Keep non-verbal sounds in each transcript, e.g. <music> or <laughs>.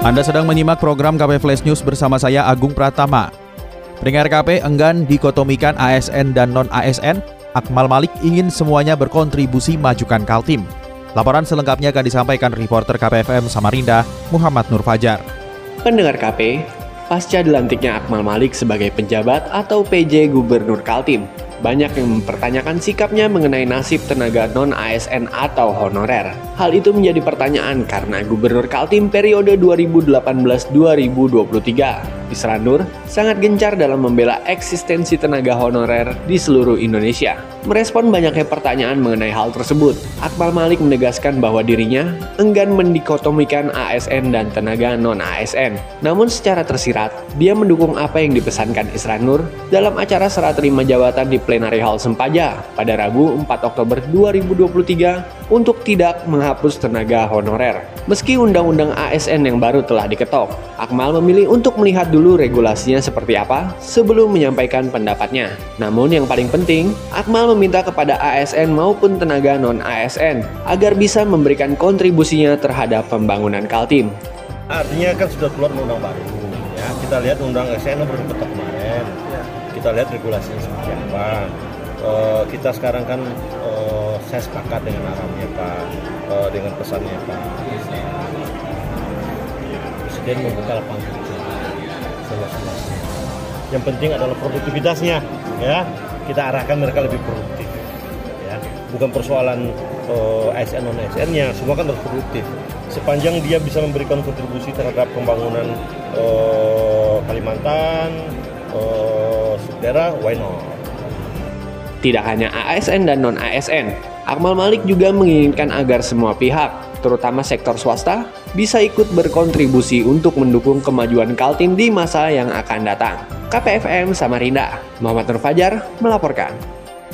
Anda sedang menyimak program KP Flash News bersama saya Agung Pratama. Pendengar KP enggan dikotomikan ASN dan non-ASN, Akmal Malik ingin semuanya berkontribusi majukan Kaltim. Laporan selengkapnya akan disampaikan reporter KPFM Samarinda, Muhammad Nur Fajar. Pendengar KP, pasca dilantiknya Akmal Malik sebagai penjabat atau PJ Gubernur Kaltim, banyak yang mempertanyakan sikapnya mengenai nasib tenaga non-ASN atau honorer. Hal itu menjadi pertanyaan karena Gubernur Kaltim periode 2018-2023, Isran Nur, sangat gencar dalam membela eksistensi tenaga honorer di seluruh Indonesia. Merespon banyaknya pertanyaan mengenai hal tersebut, Akmal Malik menegaskan bahwa dirinya enggan mendikotomikan ASN dan tenaga non-ASN. Namun secara tersirat, dia mendukung apa yang dipesankan Isran Nur dalam acara serah terima jabatan di Plenary Hall Sempaja pada Rabu 4 Oktober 2023 untuk tidak menghapus tenaga honorer. Meski undang-undang ASN yang baru telah diketok, Akmal memilih untuk melihat dulu regulasinya seperti apa sebelum menyampaikan pendapatnya. Namun yang paling penting, Akmal meminta kepada ASN maupun tenaga non-ASN agar bisa memberikan kontribusinya terhadap pembangunan Kaltim. Artinya kan sudah keluar undang baru. Ya, kita lihat undang ASN baru ketok kemarin kita lihat regulasinya seperti apa. Uh, kita sekarang kan uh, saya sepakat dengan arahnya Pak, uh, dengan pesannya Pak. Presiden membuka lapangan Yang penting adalah produktivitasnya, ya. Kita arahkan mereka lebih produktif, ya. Bukan persoalan uh, ASN non ASN-nya, semua kan harus produktif. Sepanjang dia bisa memberikan kontribusi terhadap pembangunan uh, Kalimantan, uh, daerah, why not? Tidak hanya ASN dan non-ASN, Akmal Malik juga menginginkan agar semua pihak, terutama sektor swasta, bisa ikut berkontribusi untuk mendukung kemajuan Kaltim di masa yang akan datang. KPFM Samarinda, Muhammad Nur Fajar melaporkan.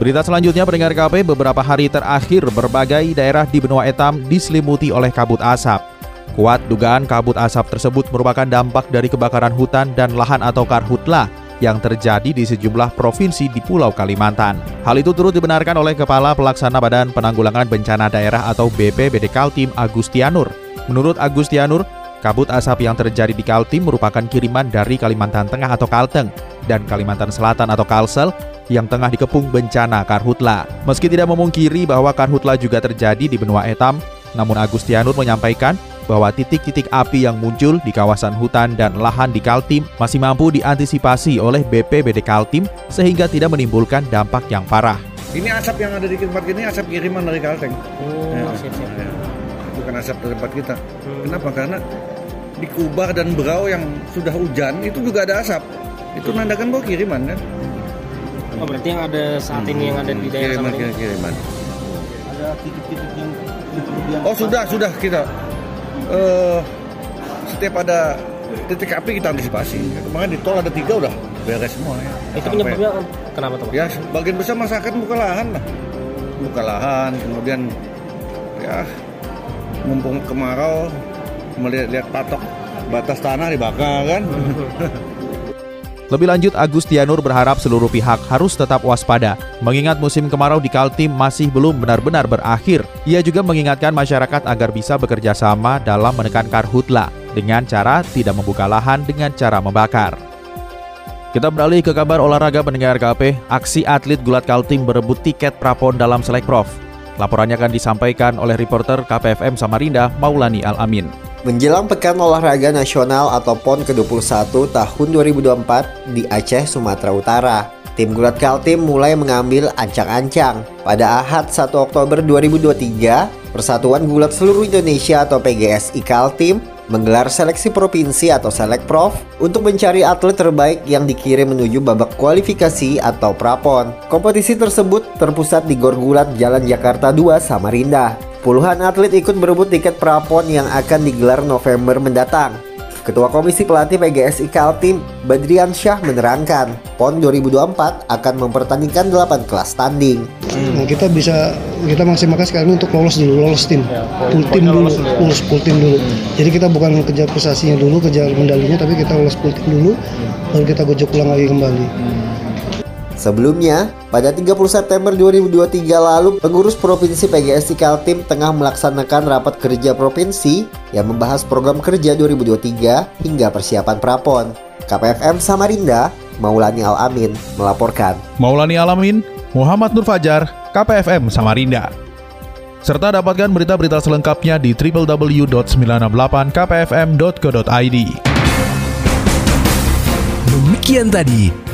Berita selanjutnya pendengar KP beberapa hari terakhir berbagai daerah di benua etam diselimuti oleh kabut asap. Kuat dugaan kabut asap tersebut merupakan dampak dari kebakaran hutan dan lahan atau karhutlah yang terjadi di sejumlah provinsi di Pulau Kalimantan. Hal itu turut dibenarkan oleh Kepala Pelaksana Badan Penanggulangan Bencana Daerah atau BPBD Kaltim Agustianur. Menurut Agustianur, kabut asap yang terjadi di Kaltim merupakan kiriman dari Kalimantan Tengah atau Kalteng dan Kalimantan Selatan atau Kalsel yang tengah dikepung bencana karhutla. Meski tidak memungkiri bahwa karhutla juga terjadi di benua etam, namun Agustianur menyampaikan bahwa titik-titik api yang muncul di kawasan hutan dan lahan di Kaltim masih mampu diantisipasi oleh BPBD Kaltim sehingga tidak menimbulkan dampak yang parah. Ini asap yang ada di tempat ini asap kiriman dari Kalteng. Oh, ya, siap, siap. Ya. Bukan asap dari tempat kita. Hmm. Kenapa? Karena di Kubar dan Berau yang sudah hujan itu juga ada asap. Itu hmm. nandakan bahwa kiriman kan. Oh berarti yang ada saat ini yang ada di daerah kiriman, kiriman, kiriman. Ada titik-titik yang Oh sudah sudah kita uh, setiap ada titik api kita antisipasi. Kemarin di tol ada tiga udah beres semua ya. Itu penyebabnya kenapa tuh? Ya bagian besar masyarakat buka lahan lah, buka lahan, kemudian ya mumpung kemarau melihat-lihat patok batas tanah dibakar kan. <laughs> Lebih lanjut, Agustianur berharap seluruh pihak harus tetap waspada, mengingat musim kemarau di Kaltim masih belum benar-benar berakhir. Ia juga mengingatkan masyarakat agar bisa bekerja sama dalam menekan karhutla, dengan cara tidak membuka lahan dengan cara membakar. Kita beralih ke kabar olahraga pendengar KP, aksi atlet gulat Kaltim berebut tiket prapon dalam Selekprov. Laporannya akan disampaikan oleh reporter KPFM Samarinda, Maulani Al-Amin. Menjelang Pekan Olahraga Nasional atau PON ke-21 tahun 2024 di Aceh, Sumatera Utara, tim Gulat Kaltim mulai mengambil ancang-ancang. Pada Ahad 1 Oktober 2023, Persatuan Gulat Seluruh Indonesia atau PGSI Kaltim menggelar seleksi provinsi atau Selekprov untuk mencari atlet terbaik yang dikirim menuju babak kualifikasi atau prapon. Kompetisi tersebut terpusat di Gor Gulat Jalan Jakarta 2 Samarinda. Puluhan atlet ikut berebut tiket prapon yang akan digelar November mendatang. Ketua Komisi Pelatih PGSI Kaltim, Badrian Syah menerangkan, PON 2024 akan mempertandingkan 8 kelas tanding. Nah, kita bisa kita maksimalkan sekarang untuk lolos dulu, lolos tim, full tim dulu, lolos full tim dulu. Jadi kita bukan kejar prestasinya dulu, kejar medalinya, tapi kita lolos full tim dulu, baru kita gojek ulang lagi kembali. Sebelumnya, pada 30 September 2023 lalu, pengurus Provinsi PGSI Kaltim tengah melaksanakan rapat kerja provinsi yang membahas program kerja 2023 hingga persiapan prapon. KPFM Samarinda, Maulani Alamin melaporkan. Maulani Alamin, Muhammad Nur Fajar, KPFM Samarinda. Serta dapatkan berita-berita selengkapnya di www.968kpfm.co.id. Demikian tadi